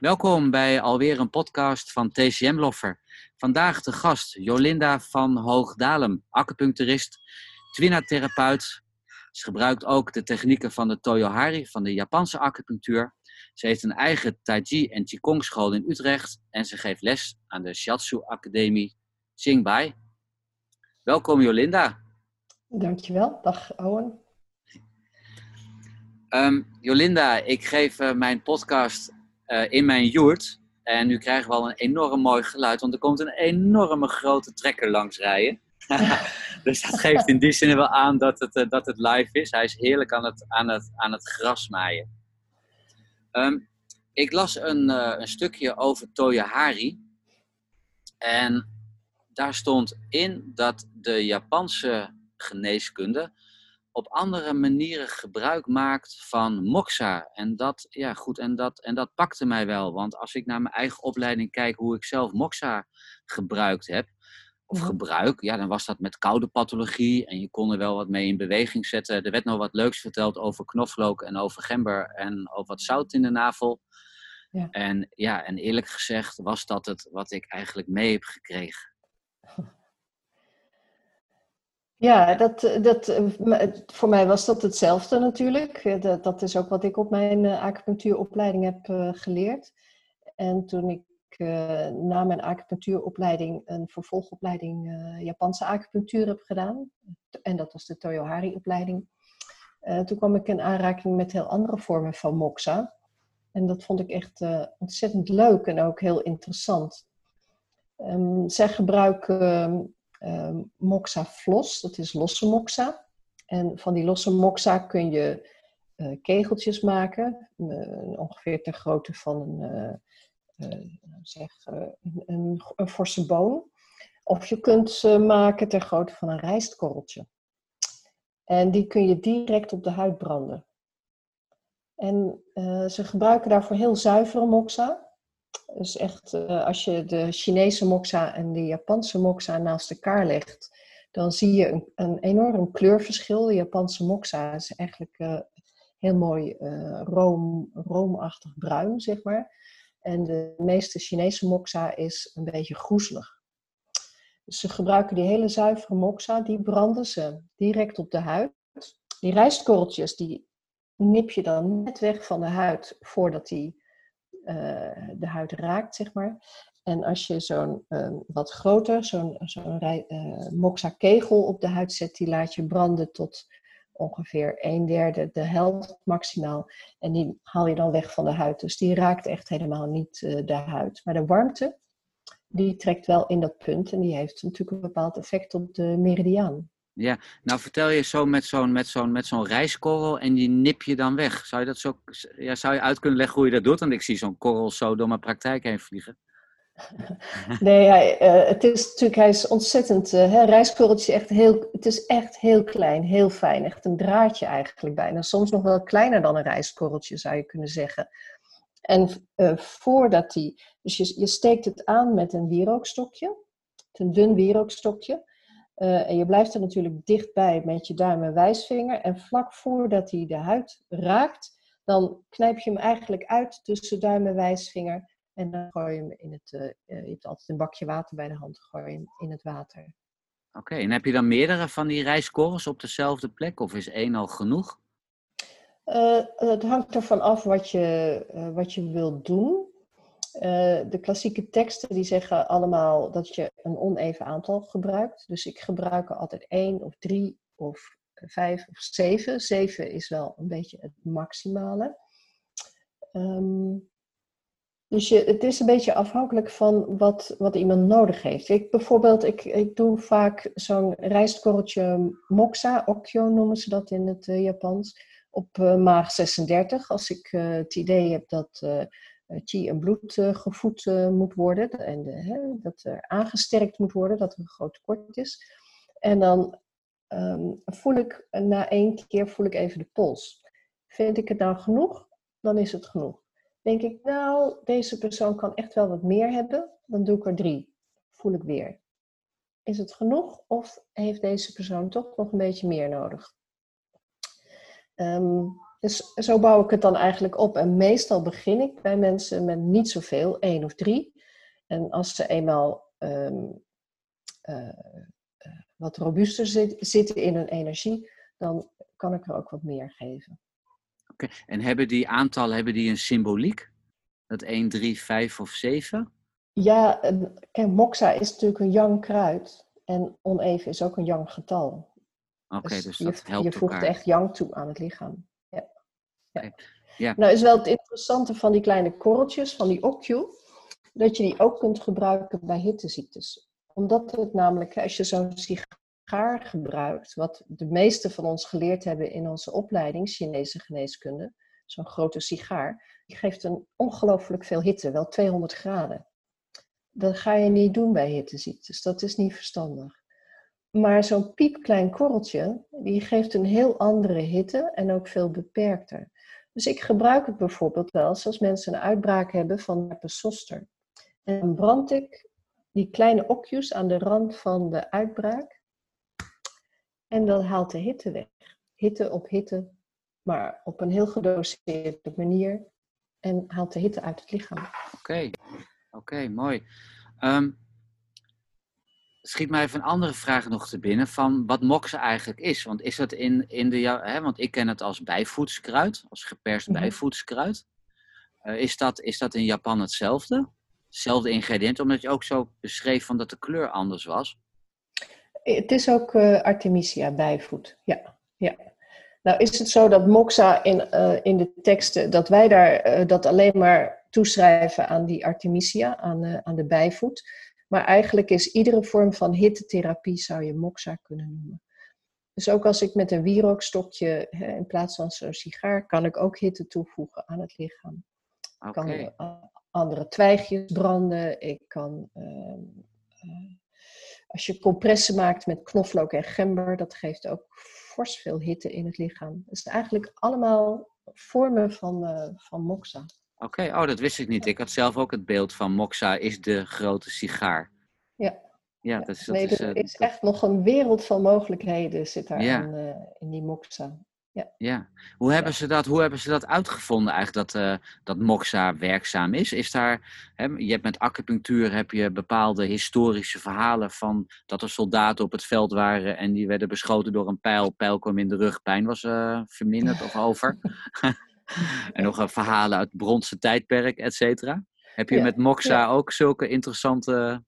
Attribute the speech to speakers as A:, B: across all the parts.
A: Welkom bij alweer een podcast van TCM Loffer. Vandaag de gast Jolinda van Hoogdalem, acupuncturist, twina-therapeut. Ze gebruikt ook de technieken van de Toyohari, van de Japanse acupunctuur. Ze heeft een eigen Tai Chi en Qigong school in Utrecht en ze geeft les aan de Shiatsu Academie Qingbai. Welkom Jolinda.
B: Dankjewel. Dag Owen.
A: Um, Jolinda, ik geef uh, mijn podcast in mijn joert. En nu krijgen we al een enorm mooi geluid, want er komt een enorme grote trekker langs rijden. dus dat geeft in die zin wel aan dat het, uh, dat het live is. Hij is heerlijk aan het, aan het, aan het gras maaien. Um, ik las een, een stukje over Toyohari. En daar stond in dat de Japanse geneeskunde op andere manieren gebruik maakt van moxa. En dat, ja, goed, en dat, en dat pakte mij wel. Want als ik naar mijn eigen opleiding kijk, hoe ik zelf moxa gebruikt heb, of
B: Mhm.
A: gebruik, ja, dan was dat met koude pathologie. En je kon er wel wat mee in beweging zetten. Er werd nog wat leuks verteld over knoflook en over gember en over wat zout in de navel.
B: Ja.
A: En ja, en eerlijk gezegd was dat het wat ik eigenlijk mee heb gekregen.
B: Ja, dat, dat, eh, voor mij was dat hetzelfde natuurlijk. Eh, Dat, dat is ook wat ik op mijn eh, acupunctuuropleiding heb geleerd. En toen ik na mijn acupunctuuropleiding een vervolgopleiding Japanse acupunctuur heb gedaan, en dat was de Toyohari-opleiding, toen kwam ik in aanraking met heel andere vormen van moxa. En dat vond ik echt ontzettend leuk en ook heel interessant. Ehm, zij gebruiken ehm, moxa flos, dat is losse moxa. En van die losse moxa kun je eh, kegeltjes maken, eh, ongeveer ter grootte van een, eh, eh, zeg, een, een, een forse boon. Of je kunt ze maken ter grootte van een rijstkorreltje. En die kun je direct op de huid branden. En ze gebruiken daarvoor heel zuivere moxa. Dus echt, eh, als je de Chinese moxa en de Japanse moxa naast elkaar legt, dan zie je een, een enorm kleurverschil. De Japanse moxa is eigenlijk eh, heel mooi eh, room, roomachtig bruin, zeg maar. En de meeste Chinese moxa is een beetje groezelig. Dus ze gebruiken die hele zuivere moxa, die branden ze direct op de huid. Die rijstkorreltjes, die nip je dan net weg van de huid voordat die de huid raakt, zeg maar. En als je zo'n eh, wat groter, zo'n zo'n eh, moxa-kegel op de huid zet, die laat je branden tot ongeveer een derde, de helft maximaal. En die haal je dan weg van de huid. Dus die raakt echt helemaal niet eh, de huid. Maar de warmte, die trekt wel in dat punt. En die heeft natuurlijk een bepaald effect op de meridiaan.
A: Ja, nou vertel je zo met zo'n met zo'n met zo'n rijstkorrel en die nip je dan weg. Zou je dat zo, ja, zou je uit kunnen leggen hoe je dat doet? Want ik zie zo'n korrel zo door mijn praktijk heen vliegen.
B: Nee, hij, eh, het is natuurlijk, hij is ontzettend, eh hè, rijstkorreltje is echt heel, het is echt heel klein, heel fijn. Echt een draadje eigenlijk bijna. Soms nog wel kleiner dan een rijstkorreltje zou je kunnen zeggen. En eh, voordat die, dus je, je steekt het aan met een wierookstokje, een dun wierookstokje. Eh, en je blijft er natuurlijk dichtbij met je duim en wijsvinger. En vlak voordat hij de huid raakt, dan knijp je hem eigenlijk uit tussen duim en wijsvinger. En dan gooi je hem in het, eh, je hebt altijd een bakje water bij de hand, gooi je hem in het water.
A: Oké, en heb je dan meerdere van die rijstkorrels op dezelfde plek? Of is één al genoeg?
B: Het hangt ervan af wat je, wat je wilt doen. Eh, de klassieke teksten die zeggen allemaal dat je een oneven aantal gebruikt. Dus ik gebruik er altijd één of drie of vijf of zeven. Zeven is wel een beetje het maximale. Ehm, dus je, het is een beetje afhankelijk van wat, wat iemand nodig heeft. Ik, bijvoorbeeld, ik, ik doe vaak zo'n rijstkorreltje moxa, okyo noemen ze dat in het eh, Japans, op eh, maag 36. Als ik het idee heb dat chi en bloed eh, gevoed eh, moet worden en de, dat er aangesterkt moet worden, dat er een groot tekort is. En dan ehm, voel ik, na één keer voel ik even de pols. Vind ik het nou genoeg? Dan is het genoeg. Denk ik, nou, deze persoon kan echt wel wat meer hebben, dan doe ik er drie. Voel ik weer. Is het genoeg of heeft deze persoon toch nog een beetje meer nodig? Ehm, Dus zo bouw ik het dan eigenlijk op. En meestal begin ik bij mensen met niet zoveel, één of drie. En als ze eenmaal ehm, eh, eh, wat robuuster zit, zitten in hun energie, dan kan ik er ook wat meer geven.
A: Oké, en hebben die aantallen hebben die een symboliek? Dat 1, 3, 5 of 7?
B: Ja, kijk, moxa is natuurlijk een yang kruid. En oneven is ook een yang getal.
A: Oké, dus, dus,
B: dat
A: je, helpt
B: Je voegt
A: elkaar.
B: echt yang toe aan het lichaam. Ja. Nou is wel het interessante van die kleine korreltjes, van die okju, dat je die ook kunt gebruiken bij hitteziektes. Omdat het namelijk, als je zo'n sigaar gebruikt, wat de meeste van ons geleerd hebben in onze opleiding, Chinese geneeskunde, zo'n grote sigaar, die geeft een ongelooflijk veel hitte, wel 200 graden. Dat ga je niet doen bij hitteziektes, dat is niet verstandig. Maar zo'n piepklein korreltje, die geeft een heel andere hitte en ook veel beperkter. Dus ik gebruik het bijvoorbeeld wel als mensen een uitbraak hebben van herpes En dan brand ik die kleine okjes aan de rand van de uitbraak. En dat haalt de hitte weg. Hitte op hitte, maar op een heel gedoseerde manier. En haalt de hitte uit het lichaam.
A: Oké, oké, mooi. Um, schiet mij even een andere vraag nog te binnen van wat moxa eigenlijk is. Want is dat in, in de, hè, want ik ken het als bijvoedskruid, als geperst mm -hmm. bijvoedskruid. Uh, is, dat, is dat in Japan hetzelfde? Hetzelfde ingrediënt, omdat je ook zo beschreef van dat de kleur anders was?
B: Het is ook uh, Artemisia bijvoed, ja. ja. Nou is het zo dat moxa in, uh, in de teksten, dat wij daar dat alleen maar toeschrijven aan die Artemisia, aan, aan de bijvoed. Maar eigenlijk is iedere vorm van hittetherapie zou je moxa kunnen noemen. Dus ook als ik met een wierookstokje, hè, in plaats van zo'n sigaar, kan ik ook hitte toevoegen aan het lichaam. Ik
A: okay.
B: kan andere twijgjes branden. Ik kan, uh, uh, als je compressen maakt met knoflook en gember, dat geeft ook fors veel hitte in het lichaam. Het is eigenlijk allemaal vormen van, uh, van moxa.
A: Oké, okay. oh, dat wist ik niet. Ik had zelf ook het beeld van Moxa is de grote sigaar.
B: Ja.
A: Ja, dat is, dat
B: nee,
A: is,
B: er
A: uh,
B: is dat... echt nog een wereld van mogelijkheden zit daar
A: Ja.
B: in, uh, in die Moxa. Ja.
A: ja. Hoe, hebben ze dat, hoe hebben ze dat uitgevonden eigenlijk, dat, uh, dat Moxa werkzaam is? is daar, hè, je hebt met acupunctuur heb je bepaalde historische verhalen van dat er soldaten op het veld waren en die werden beschoten door een pijl. Pijl kwam in de rug, pijn was uh, verminderd of over. en nog uh, verhalen uit het bronzen tijdperk, et cetera. Heb je
B: Ja,
A: met Moxa
B: ja.
A: ook zulke interessante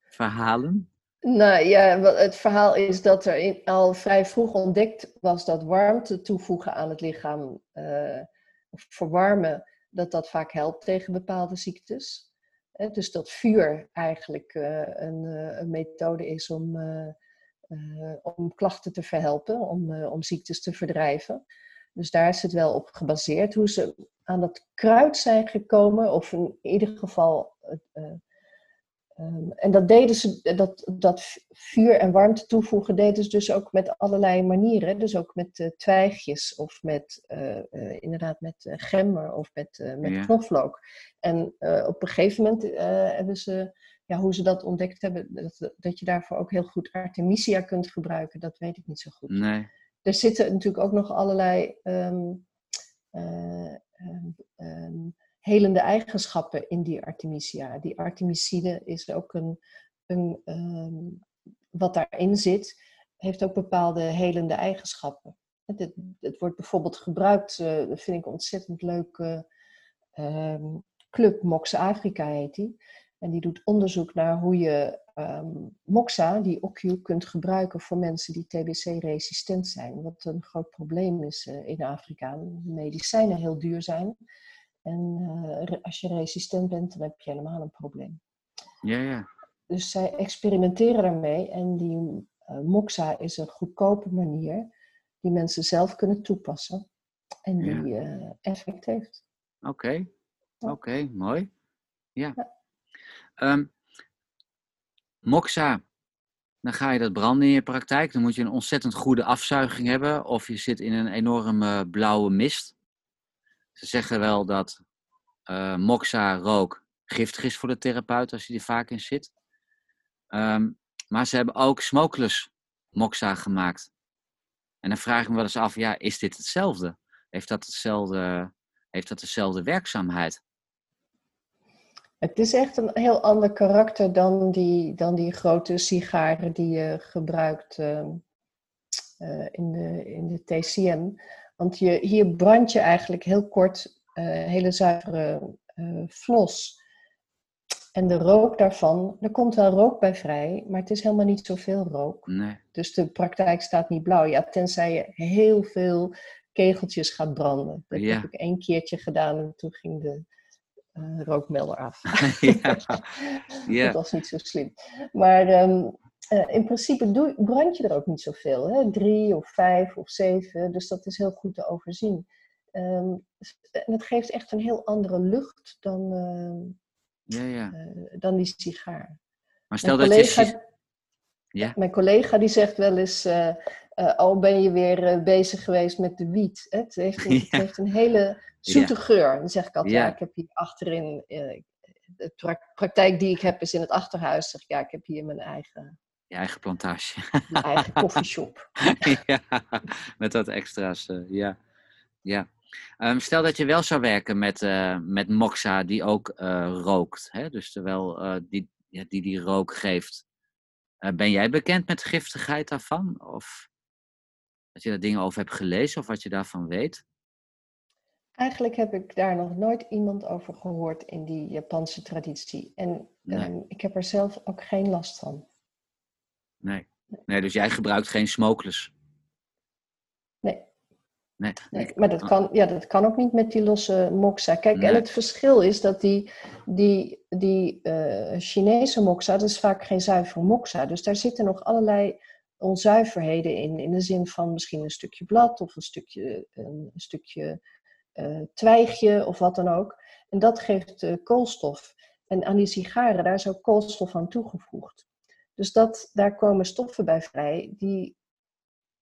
A: verhalen?
B: Nou ja, het verhaal is dat er in, al vrij vroeg ontdekt was dat warmte toevoegen aan het lichaam, of verwarmen, dat dat vaak helpt tegen bepaalde ziektes. Eh, dus dat vuur eigenlijk eh, een, een methode is om, om klachten te verhelpen, om, om ziektes te verdrijven. Dus daar is het wel op gebaseerd. Hoe ze aan dat kruid zijn gekomen, of in ieder geval. eh, Um, en dat deden ze, dat, dat vuur en warmte toevoegen, deden ze dus ook met allerlei manieren. Dus ook met uh, twijgjes of met, uh, uh, inderdaad met gember of met, met
A: Ja.
B: knoflook. En op een gegeven moment hebben ze, ja, hoe ze dat ontdekt hebben, dat, dat je daarvoor ook heel goed Artemisia kunt gebruiken, dat weet ik niet zo goed.
A: Nee.
B: Er zitten natuurlijk ook nog allerlei um, um, helende eigenschappen in die Artemisia. Die Artemiside is ook een, een wat daarin zit, heeft ook bepaalde helende eigenschappen. Het, het, wordt bijvoorbeeld gebruikt, uh, dat vind ik een ontzettend leuke um, club, Moxa Afrika heet die. En die doet onderzoek naar hoe je um, Moxa, die OCU, kunt gebruiken voor mensen die TBC-resistent zijn. Wat een groot probleem is uh, in Afrika. Medicijnen heel duur zijn. En uh, als je resistent bent, dan heb je helemaal een probleem.
A: Ja, ja.
B: Dus zij experimenteren daarmee. En die uh, Moxa is een goedkope manier die mensen zelf kunnen toepassen. En die ja. effect heeft.
A: Oké, okay. oké, okay, mooi. Ja. ja. Um, Moxa, dan ga je dat branden in je praktijk. Dan moet je een ontzettend goede afzuiging hebben. Of je zit in een enorme blauwe mist. Ze zeggen wel dat uh, moxa rook giftig is voor de therapeut als je er vaak in zit. Um, maar ze hebben ook smokeless moxa gemaakt. En dan vraag ik me wel eens af, ja, is dit hetzelfde? heeft dat hetzelfde, heeft dat dezelfde werkzaamheid?
B: Het is echt een heel ander karakter dan die, dan die grote sigaren die je gebruikt uh, in, de, in de TCM. Want je, hier brand je eigenlijk heel kort uh, hele zuivere uh, flos. En de rook daarvan, er komt wel rook bij vrij, maar het is helemaal niet zoveel rook.
A: Nee.
B: Dus de praktijk staat niet blauw. Ja, tenzij je heel veel kegeltjes gaat branden. Dat
A: Ja.
B: heb ik één keertje gedaan en toen ging de uh, rookmelder af.
A: ja. ja.
B: Dat was niet zo slim. Maar um, uh, in principe doe, brand je er ook niet zoveel. Hè? Drie of vijf of zeven. Dus dat is heel goed te overzien. Um, en het geeft echt een heel andere lucht dan, uh,
A: ja, ja.
B: dan die sigaar.
A: Maar stel mijn dat collega, je...
B: Ja? Mijn collega die zegt wel eens... Al ben je weer bezig geweest met de wiet. Het, heeft het heeft een hele zoete geur. Dan zeg ik altijd, ja. ik heb hier achterin... uh, de pra praktijk die ik heb is in het achterhuis. Zeg ik, ja, ik heb hier mijn eigen...
A: Je eigen plantage.
B: Mijn eigen koffieshop.
A: ja, met wat extra's, uh, ja. ja. Um, stel dat je wel zou werken met, uh, met Moxa die ook uh, rookt. Hè? Dus terwijl die, ja, die die rook geeft. ben jij bekend met de giftigheid daarvan? Of dat je daar dingen over hebt gelezen of wat je daarvan weet?
B: Eigenlijk heb ik daar nog nooit iemand over gehoord in die Japanse traditie. En nee. um, ik heb er zelf ook geen last van.
A: Nee. nee, dus jij gebruikt geen smokeless?
B: Nee.
A: Nee.
B: nee maar dat kan, ja, dat kan ook niet met die losse moxa. Kijk, nee. en het verschil is dat die, die, die uh, Chinese moxa, dat is vaak geen zuivere moxa. Dus daar zitten nog allerlei onzuiverheden in. In de zin van misschien een stukje blad of een stukje, een stukje uh, twijgje of wat dan ook. En dat geeft uh, koolstof. En aan die sigaren, daar is ook koolstof aan toegevoegd. Dus dat, daar komen stoffen bij vrij die,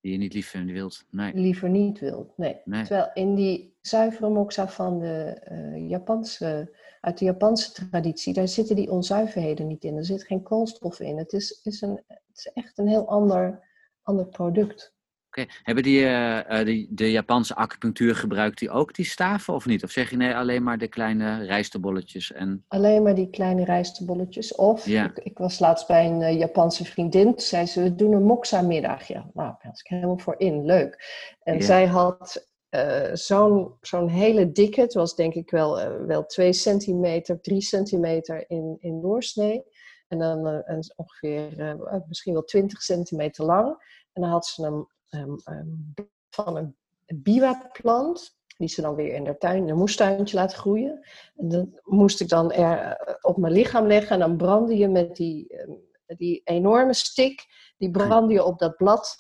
A: die je niet liever wilt. Nee.
B: liever niet wilt. Nee.
A: nee.
B: Terwijl in die zuivere moxa van de, uh, Japanse, uit de Japanse traditie, daar zitten die onzuiverheden niet in. Er zit geen koolstof in. Het is, is, een, het is echt een heel ander, ander product.
A: Okay. hebben die, uh, die, de Japanse acupunctuur gebruikt die ook die staven of niet? Of zeg je nee, alleen maar de kleine rijstebolletjes? En...
B: Alleen maar die kleine rijstebolletjes. Of,
A: ja.
B: ik, ik, was laatst bij een uh, Japanse vriendin, toen zei ze, we doen een moxa-middag. Ja, nou, daar was ik helemaal voor in, leuk. En ja. zij had uh, zo'n zo'n hele dikke, het was denk ik wel, wel 2 centimeter, 3 centimeter in, in doorsnee. En dan een, ongeveer, misschien wel 20 centimeter lang. En dan had ze een Um, um, van een biwa-plant, die ze dan weer in haar tuin, in een moestuintje laten groeien. En dat moest ik dan er op mijn lichaam leggen en dan brandde je met die, um, die enorme stick, die brandde je op dat blad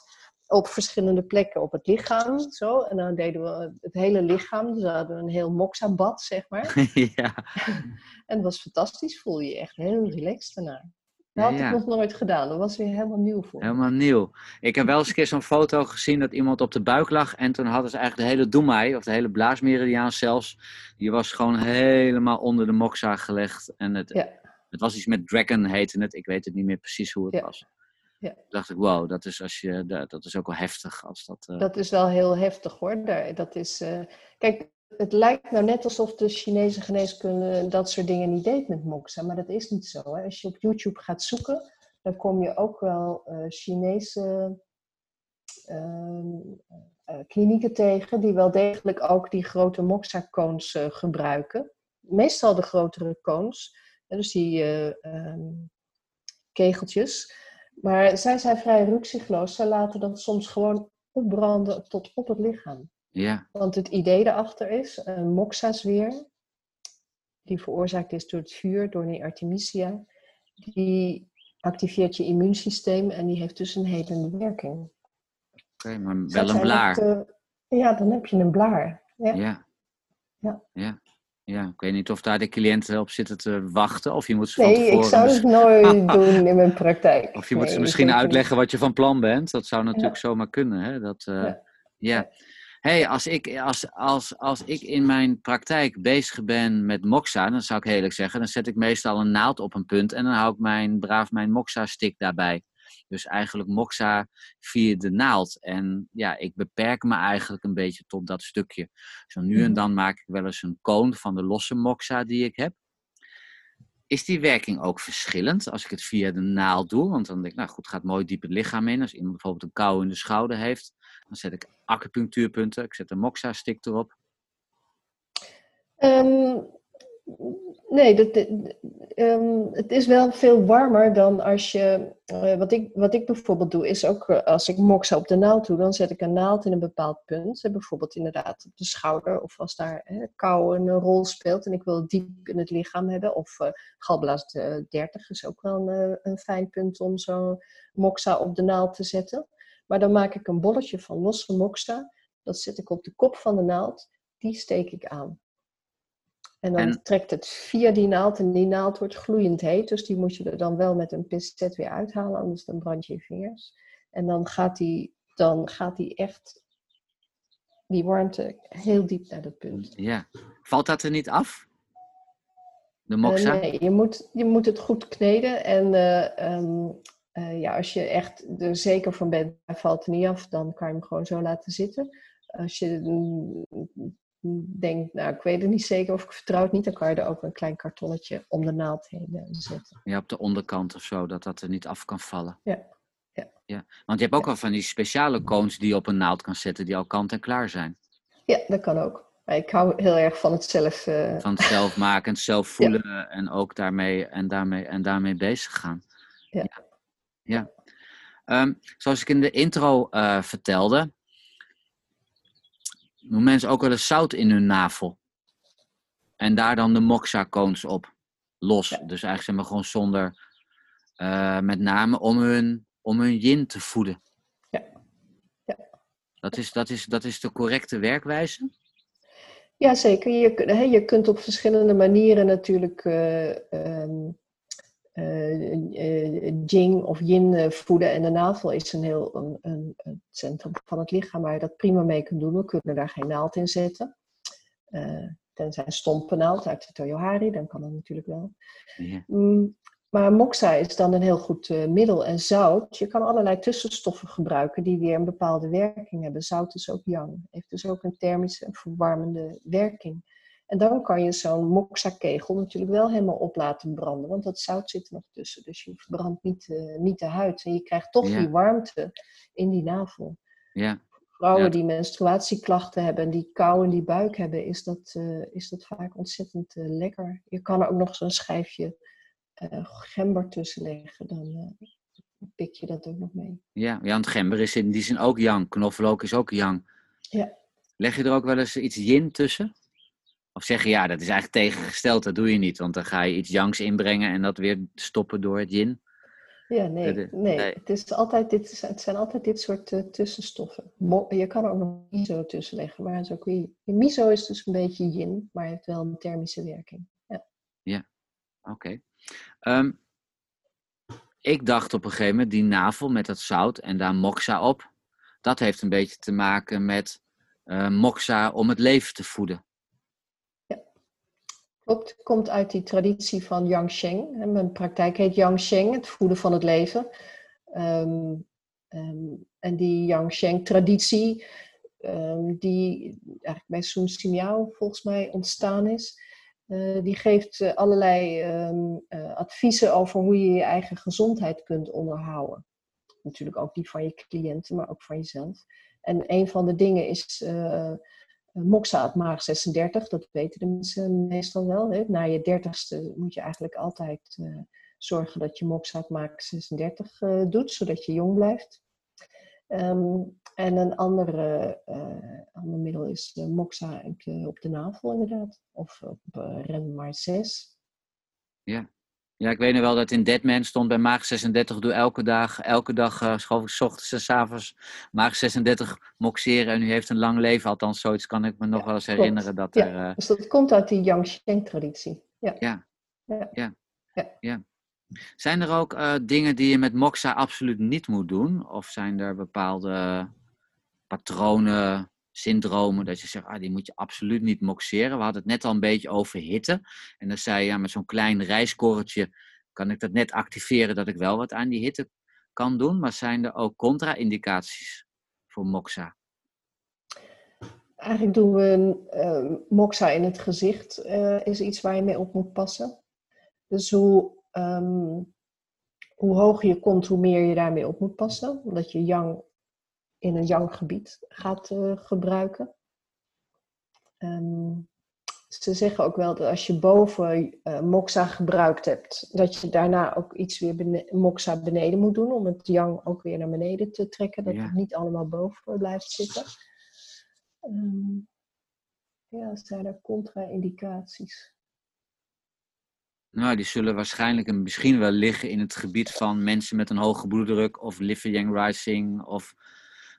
B: op verschillende plekken op het lichaam. Zo. En dan deden we het hele lichaam, dus we hadden een heel moxa-bad, zeg maar.
A: ja.
B: en dat was fantastisch, voel je je echt heel relaxed daarna. Dat had
A: Ja, ja.
B: ik nog nooit gedaan. Dat was weer helemaal nieuw voor me.
A: Helemaal nieuw. Ik heb wel eens een keer zo'n foto gezien dat iemand op de buik lag. En toen hadden ze eigenlijk de hele doemai, of de hele blaasmeridiaan zelfs. Die was gewoon helemaal onder de moxa gelegd. En het,
B: Ja.
A: het was iets met dragon heette het. Ik weet het niet meer precies hoe het was.
B: Ja.
A: Toen dacht ik, wow, dat is, als je, dat is ook wel heftig. Als dat, eh,
B: Dat is wel heel heftig hoor. Dat is, eh, Kijk, het lijkt nou net alsof de Chinese geneeskunde dat soort dingen niet deed met moxa, maar dat is niet zo. Hè. Als je op YouTube gaat zoeken, dan kom je ook wel eh, Chinese ehm, eh, klinieken tegen die wel degelijk ook die grote moxa-cones eh, gebruiken. Meestal de grotere cones, dus die eh, ehm, kegeltjes. Maar zij zijn vrij rukzichtloos. Zij laten dat soms gewoon opbranden tot op het lichaam.
A: Ja,
B: Want het idee daarachter is, een moxa-zweer, die veroorzaakt is door het vuur, door die Artemisia, die activeert je immuunsysteem en die heeft dus een helende werking.
A: oké, maar wel een blaar.
B: eh, ja, dan heb je een blaar. Ja.
A: Ja.
B: Ja.
A: ja. Ja, ik weet niet of daar de cliënten op zitten te wachten. Of je moet ze van
B: Nee,
A: tevoren...
B: ik zou
A: mis-
B: het nooit doen in mijn praktijk.
A: Of je moet ze misschien
B: niet.
A: uitleggen wat je van plan bent. Dat zou natuurlijk zomaar kunnen. Hè? Dat, eh, ja.
B: Ja.
A: Hey, als, ik, als, als, als ik in mijn praktijk bezig ben met moxa, dan zou ik eerlijk zeggen, dan zet ik meestal een naald op een punt en dan hou ik mijn, braaf mijn moxa-stick daarbij. Dus eigenlijk moxa via de naald. En ja, ik beperk me eigenlijk een beetje tot dat stukje. Zo nu en
B: Mhm.
A: dan maak ik wel eens een koon van de losse moxa die ik heb. Is die werking ook verschillend als ik het via de naald doe? Want dan denk ik, nou goed, gaat mooi diep het lichaam in. Als iemand bijvoorbeeld een kou in de schouder heeft, dan zet ik acupunctuurpunten. Ik zet een moxa-stick erop.
B: Ehm, nee, dat, dat- ehm, het is wel veel warmer dan als je. eh, wat, ik, wat ik bijvoorbeeld doe, is ook eh, als ik moxa op de naald doe, dan zet ik een naald in een bepaald punt. Eh, bijvoorbeeld inderdaad op de schouder, of als daar eh, kou een rol speelt en ik wil het diep in het lichaam hebben. Of eh galblaas eh, 30 is ook wel een, eh, een fijn punt om zo'n moxa op de naald te zetten. Maar dan maak ik een bolletje van losse moxa. Dat zet ik op de kop van de naald. Die steek ik aan. En dan
A: En-
B: trekt het via die naald en die naald wordt gloeiend heet. Dus die moet je er dan wel met een pincet weer uithalen, anders dan brand je je vingers. En dan gaat die, dan gaat die echt, die warmte, heel diep naar dat punt.
A: Ja. Valt dat er niet af? De
B: Eh,
A: moxa?
B: nee, je moet, je moet het goed kneden. En eh, ehm, eh, ja, als je echt er zeker van bent, hij valt er niet af, dan kan je hem gewoon zo laten zitten. Als je denkt, nou, ik weet het niet zeker of ik vertrouw het niet, dan kan je er ook een klein kartonnetje om de naald heen eh, zetten.
A: Ja, op de onderkant of zo, dat dat er niet af kan vallen.
B: Ja. Ja.
A: ja. Want je hebt ook al van die speciale cones die je op een naald kan zetten, die al kant en klaar zijn.
B: Ja, dat kan ook. Maar ik hou heel erg van het zelf. eh,
A: Van het zelf maken, het zelf voelen en ook daarmee, en daarmee, en daarmee bezig gaan.
B: Ja.
A: Ja. Ehm, zoals ik in de intro eh, vertelde, doen mensen ook wel eens zout in hun navel. En daar dan de moxa cones op. Los.
B: Ja.
A: Dus eigenlijk zeg maar gewoon zonder, eh, met name om hun, om hun yin te voeden.
B: Ja. Ja.
A: Dat is, dat, is, dat is de correcte werkwijze?
B: Ja, zeker. Je, je kunt op verschillende manieren natuurlijk eh, ehm, eh, eh, Jing of Yin eh, voeden. En de navel is een heel een, een, een centrum van het lichaam waar je dat prima mee kunt doen. We kunnen daar geen naald in zetten. Eh, tenzij een stompe naald uit de Toyohari, dan kan dat natuurlijk wel.
A: Ja.
B: Mm, maar moxa is dan een heel goed eh, middel. En zout, je kan allerlei tussenstoffen gebruiken die weer een bepaalde werking hebben. Zout is ook yang, heeft dus ook een thermische en verwarmende werking. En dan kan je zo'n moxa-kegel natuurlijk wel helemaal op laten branden, want dat zout zit er nog tussen. Dus je verbrandt niet, eh, niet de huid en je krijgt toch
A: Ja.
B: die warmte in die navel.
A: ja.
B: Vrouwen
A: Ja.
B: die menstruatieklachten hebben en die kou in die buik hebben, is dat, eh, is dat vaak ontzettend eh, lekker. Je kan er ook nog zo'n schijfje gember tussen leggen, dan pik je dat ook nog mee.
A: Ja, ja, want gember is in die zin ook yang. Knoflook is ook yang.
B: Ja.
A: Leg je er ook wel eens iets yin tussen? Of zeg je ja, dat is eigenlijk tegengesteld, dat doe je niet. Want dan ga je iets yangs inbrengen en dat weer stoppen door het yin.
B: Ja, nee, nee.
A: nee.
B: Het, is altijd dit, het zijn altijd dit soort eh, tussenstoffen. Mo- je kan er ook nog miso tussen leggen, maar het is ook weer, miso is dus een beetje yin, maar heeft wel een thermische werking. Ja.
A: Oké. Ehm, ik dacht op een gegeven moment, die navel met dat zout en daar moxa op. Dat heeft een beetje te maken met eh, moxa om het leven te voeden.
B: Klopt, komt uit die traditie van Yangsheng. En Mijn praktijk heet Yangsheng, het voeden van het leven. Ehm, ehm, en die Yangsheng-traditie, ehm, die eigenlijk bij Sun Simiao volgens mij ontstaan is, eh, die geeft eh, allerlei eh, adviezen over hoe je je eigen gezondheid kunt onderhouden. Natuurlijk ook die van je cliënten, maar ook van jezelf. En een van de dingen is Moxa het maag 36, dat weten de mensen meestal wel. Hè. Na je dertigste moet je eigenlijk altijd eh, zorgen dat je Moxa het maag 36 eh, doet, zodat je jong blijft. Ehm, en een andere, eh, ander middel is Moxa op de, navel inderdaad. Of op uh, Ren maar 6.
A: Ja. Ja, ik weet nog wel dat in Deadman stond bij Maag 36, doe elke dag, elke dag, uh, schoof ik s ochtends en s avonds Maag 36 moxeren en u heeft een lang leven. Althans, zoiets kan ik me nog
B: Ja,
A: wel eens
B: klopt.
A: herinneren. Dat
B: Ja,
A: er, uh,
B: Dus dat komt uit die Yangsheng-traditie. Ja.
A: Ja.
B: Ja.
A: Ja.
B: Ja.
A: ja. Zijn er ook uh, dingen die je met moxa absoluut niet moet doen? Of zijn er bepaalde patronen, syndromen, dat je zegt, ah, die moet je absoluut niet moxeren? We hadden het net al een beetje over hitte. En dan zei je, ja, met zo'n klein rijskorreltje kan ik dat net activeren dat ik wel wat aan die hitte kan doen, maar zijn er ook contra-indicaties voor moxa?
B: Eigenlijk doen we uh, moxa in het gezicht, uh, is iets waar je mee op moet passen. Dus hoe, um, hoe hoger je komt, hoe meer je daarmee op moet passen. Omdat je yang in een yang gebied gaat uh, gebruiken. Um, ze zeggen ook wel dat als je boven uh, moxa gebruikt hebt, dat je daarna ook iets weer bene moxa beneden moet doen om het yang ook weer naar beneden te trekken, dat ja. het niet allemaal boven blijft zitten. Um, ja, zijn er contra-indicaties?
A: Nou, die zullen waarschijnlijk en misschien wel liggen in het gebied van mensen met een hoge bloeddruk of liver yang rising of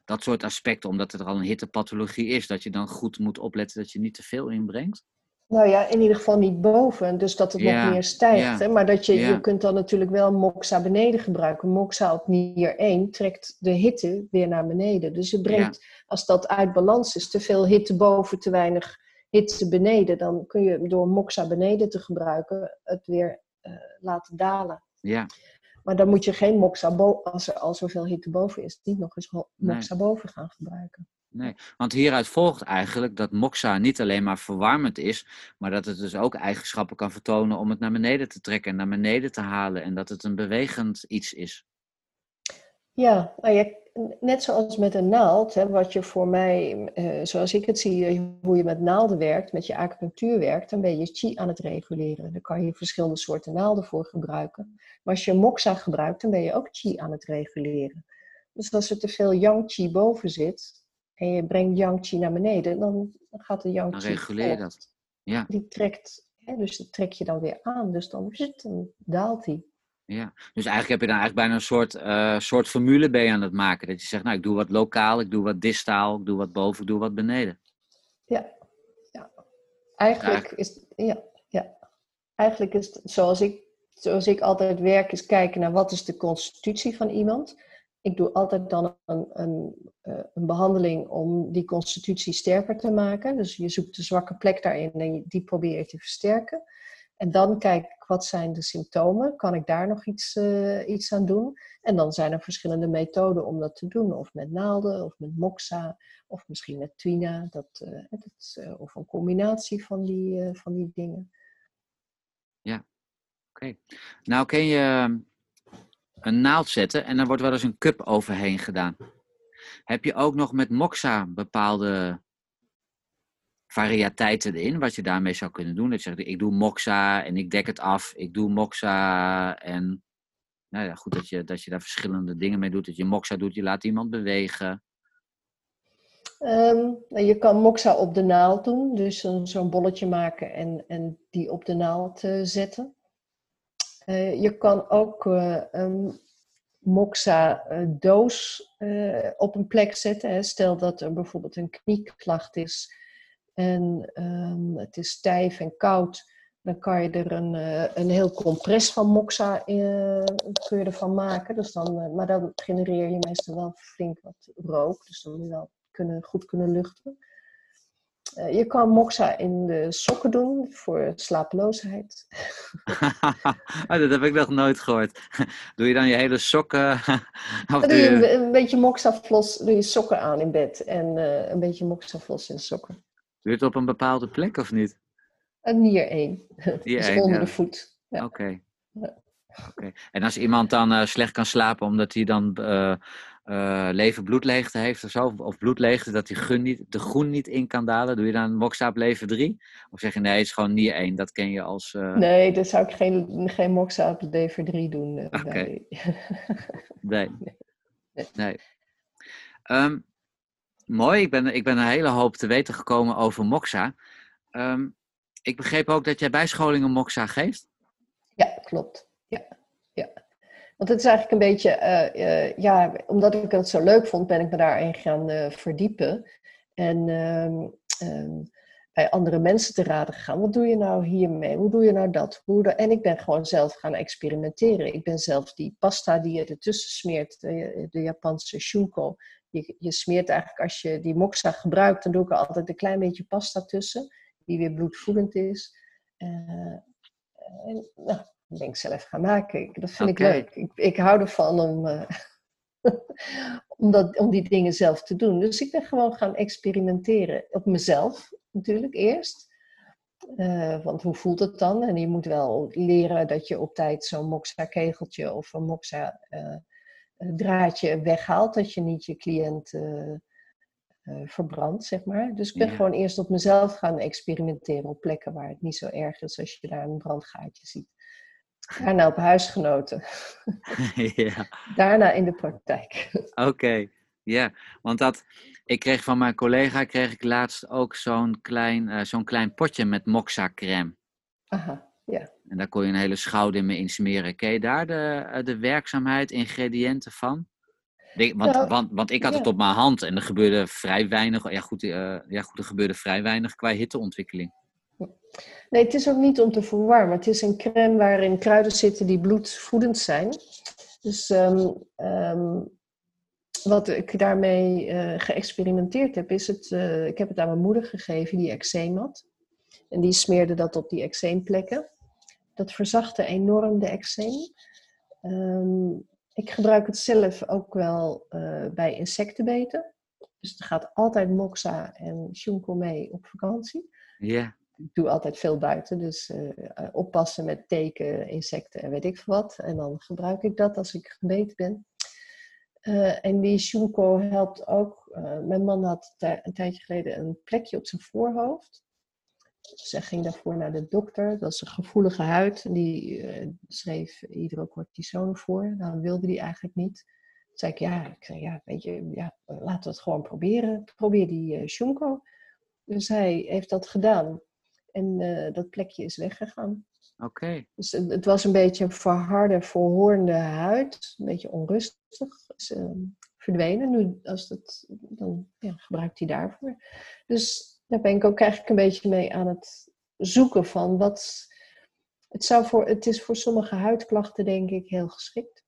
A: dat soort aspecten, omdat er al een hittepathologie is, dat je dan goed moet opletten dat je niet te veel inbrengt.
B: Nou ja, in ieder geval niet boven, dus dat het ja, nog meer stijgt. Ja, hè? Maar dat je, ja. je kunt dan natuurlijk wel moxa beneden gebruiken. Moxa op nier 1 trekt de hitte weer naar beneden. Dus je brengt, als dat uit balans is, te veel hitte boven, te weinig hitte beneden, dan kun je door moxa beneden te gebruiken het weer uh, laten dalen.
A: Ja.
B: Maar dan moet je geen moxa, als er al zoveel hitte boven is, niet nog eens moxa nee. boven gaan gebruiken.
A: Nee, want hieruit volgt eigenlijk dat moxa niet alleen maar verwarmend is, maar dat het dus ook eigenschappen kan vertonen om het naar beneden te trekken en naar beneden te halen en dat het een bewegend iets is.
B: Ja, nou ja net zoals met een naald, hè, wat je voor mij, uh, zoals ik het zie, hoe je met naalden werkt, met je acupunctuur werkt, dan ben je chi aan het reguleren. Daar kan je verschillende soorten naalden voor gebruiken. Maar als je moxa gebruikt, dan ben je ook chi aan het reguleren. Dus als er te veel yang chi boven zit, en je brengt yang chi naar beneden, dan gaat de yang chi.
A: Dan reguleer je dat. Ja.
B: Die trekt, hè, dus dat trek je dan weer aan. Dus dan, dan daalt die.
A: Ja, dus eigenlijk heb je dan eigenlijk bijna een soort, uh, soort formule bij aan het maken. Dat je zegt, nou, ik doe wat lokaal, ik doe wat distaal, ik doe wat boven, ik doe wat beneden.
B: Ja, ja. Eigenlijk, is, ja, ja. eigenlijk is het zoals ik, zoals ik altijd werk, is kijken naar wat is de constitutie van iemand ik doe altijd dan een, een, eh, een, behandeling om die constitutie sterker te maken. Dus je zoekt de zwakke plek daarin en die probeer je te versterken. En dan kijk ik, wat zijn de symptomen? Kan ik daar nog iets, uh, iets aan doen? En dan zijn er verschillende methoden om dat te doen. Of met naalden, of met moxa, of misschien met twina. Dat, dat uh, of een combinatie van die, van die dingen.
A: Ja, oké. Nou ken je een naald zetten en dan wordt wel eens een cup overheen gedaan. Heb je ook nog met moxa bepaalde variëteiten erin, wat je daarmee zou kunnen doen? Dat je zegt, ik doe moxa en ik dek het af, ik doe moxa en nou ja, goed dat je, dat je daar verschillende dingen mee doet. Dat je moxa doet, je laat iemand bewegen.
B: Um, je kan moxa op de naald doen, dus zo'n bolletje maken en, en die op de naald uh, zetten. Uh, je kan ook uh, een moxa-doos uh, op een plek zetten. Hè. Stel dat er bijvoorbeeld een knieklacht is en um, het is stijf en koud. Dan kan je er een, een heel compress van moxa kun je ervan maken. Dus dan, maar dan genereer je meestal wel flink wat rook. Dus dan moet je wel kunnen, goed kunnen luchten. Uh, je kan moxa in de sokken doen voor slapeloosheid.
A: oh, dat heb ik nog nooit gehoord. Doe je dan je hele sokken?
B: dan doe je een, een beetje moxa-flos, doe je sokken aan in bed en uh, een beetje moxa-flos in de sokken. Doe
A: je het op een bepaalde plek of niet?
B: Een nier 1. dus onder ja. de voet.
A: Ja. Oké. Okay. Ja. Okay. En als iemand dan uh, slecht kan slapen omdat hij dan uh, leven bloedleegte heeft of zo, of bloedleegte, dat gun niet, de groen niet in kan dalen, doe je dan moxa op leven 3? Of zeg je nee, het is gewoon niet één, dat ken je als...
B: Nee, dan zou ik geen, geen moxa op leven 3 doen.
A: Okay. nee. nee. nee. Um, mooi, ik ben, ik ben een hele hoop te weten gekomen over moxa. Um, ik begreep ook dat jij bijscholingen moxa geeft?
B: Ja, klopt. Ja, ja. Want het is eigenlijk een beetje, uh, uh, ja, omdat ik het zo leuk vond, ben ik me daarin gaan uh, verdiepen. En um, um, bij andere mensen te raden gegaan. Wat doe je nou hiermee? Hoe doe je nou dat? Hoe En ik ben gewoon zelf gaan experimenteren. Ik ben zelf die pasta die je ertussen smeert, de, de Japanse shunko. Je, je smeert eigenlijk, als je die moxa gebruikt, dan doe ik er altijd een klein beetje pasta tussen. Die weer bloedvoedend is. en, nou, ben ik zelf gaan maken. Dat vind ik leuk. Ik, ik hou ervan om, uh, om, dat, om die dingen zelf te doen. Dus ik ben gewoon gaan experimenteren. Op mezelf natuurlijk eerst. Uh, want hoe voelt het dan? En je moet wel leren dat je op tijd zo'n moxa-kegeltje of een moxa-draadje weghaalt. Dat je niet je cliënt uh, verbrand, zeg maar. Dus ik ben gewoon eerst op mezelf gaan experimenteren op plekken waar het niet zo erg is als je daar een brandgaatje ziet. Daarna op huisgenoten. ja. Daarna in de praktijk.
A: Oké, ja. Want dat, ik kreeg van mijn collega kreeg ik laatst ook zo'n klein, uh, zo'n klein potje met moxa crème.
B: Aha, ja.
A: En daar kon je een hele schouder mee insmeren. Ken je daar de, de werkzaamheid, ingrediënten van? want, want, want ik had het op mijn hand en er gebeurde vrij weinig. Ja goed, uh, ja, goed, er gebeurde vrij weinig qua hitteontwikkeling.
B: Nee, het is ook niet om te verwarmen. Het is een crème waarin kruiden zitten die bloedvoedend zijn. Dus um, um, wat ik daarmee uh, geëxperimenteerd heb, is het. Uh, ik heb het aan mijn moeder gegeven, die eczeem had. En die smeerde dat op die eczeemplekken. Dat verzachtte enorm de eczeem. Um, ik gebruik het zelf ook wel uh, bij insectenbeten. Dus het gaat altijd moxa en shunko mee op vakantie.
A: Ja.
B: Ik doe altijd veel buiten, dus uh, oppassen met teken, insecten en weet ik veel wat. En dan gebruik ik dat als ik gebeten ben. Uh, en die shunko helpt ook. mijn man had een tijdje geleden een plekje op zijn voorhoofd. Zij ging daarvoor naar de dokter. Dat is een gevoelige huid. Die uh, schreef hydrocortisone voor. Nou, wilde die eigenlijk niet. Toen zei ik, ja, ik zei, ja, weet je, ja, laten we het gewoon proberen. Probeer die uh, Shunko. Dus hij heeft dat gedaan. En uh, dat plekje is weggegaan.
A: Oké. Okay.
B: Dus het was een beetje een verharde, verhoornde huid. Een beetje onrustig. Is, verdwenen. Nu, als dat, dan ja, gebruikt hij daarvoor. Dus daar ben ik ook eigenlijk een beetje mee aan het zoeken van wat. Het, zou voor, het is voor sommige huidklachten, denk ik, heel geschikt.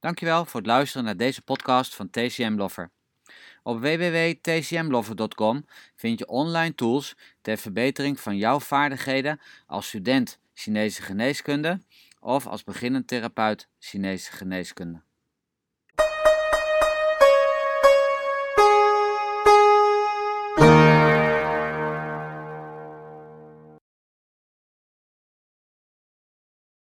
A: Dankjewel voor het luisteren naar deze podcast van TCM Lover. Op www.tcmlover.com vind je online tools ter verbetering van jouw vaardigheden als student Chinese geneeskunde of als beginnend therapeut Chinese geneeskunde.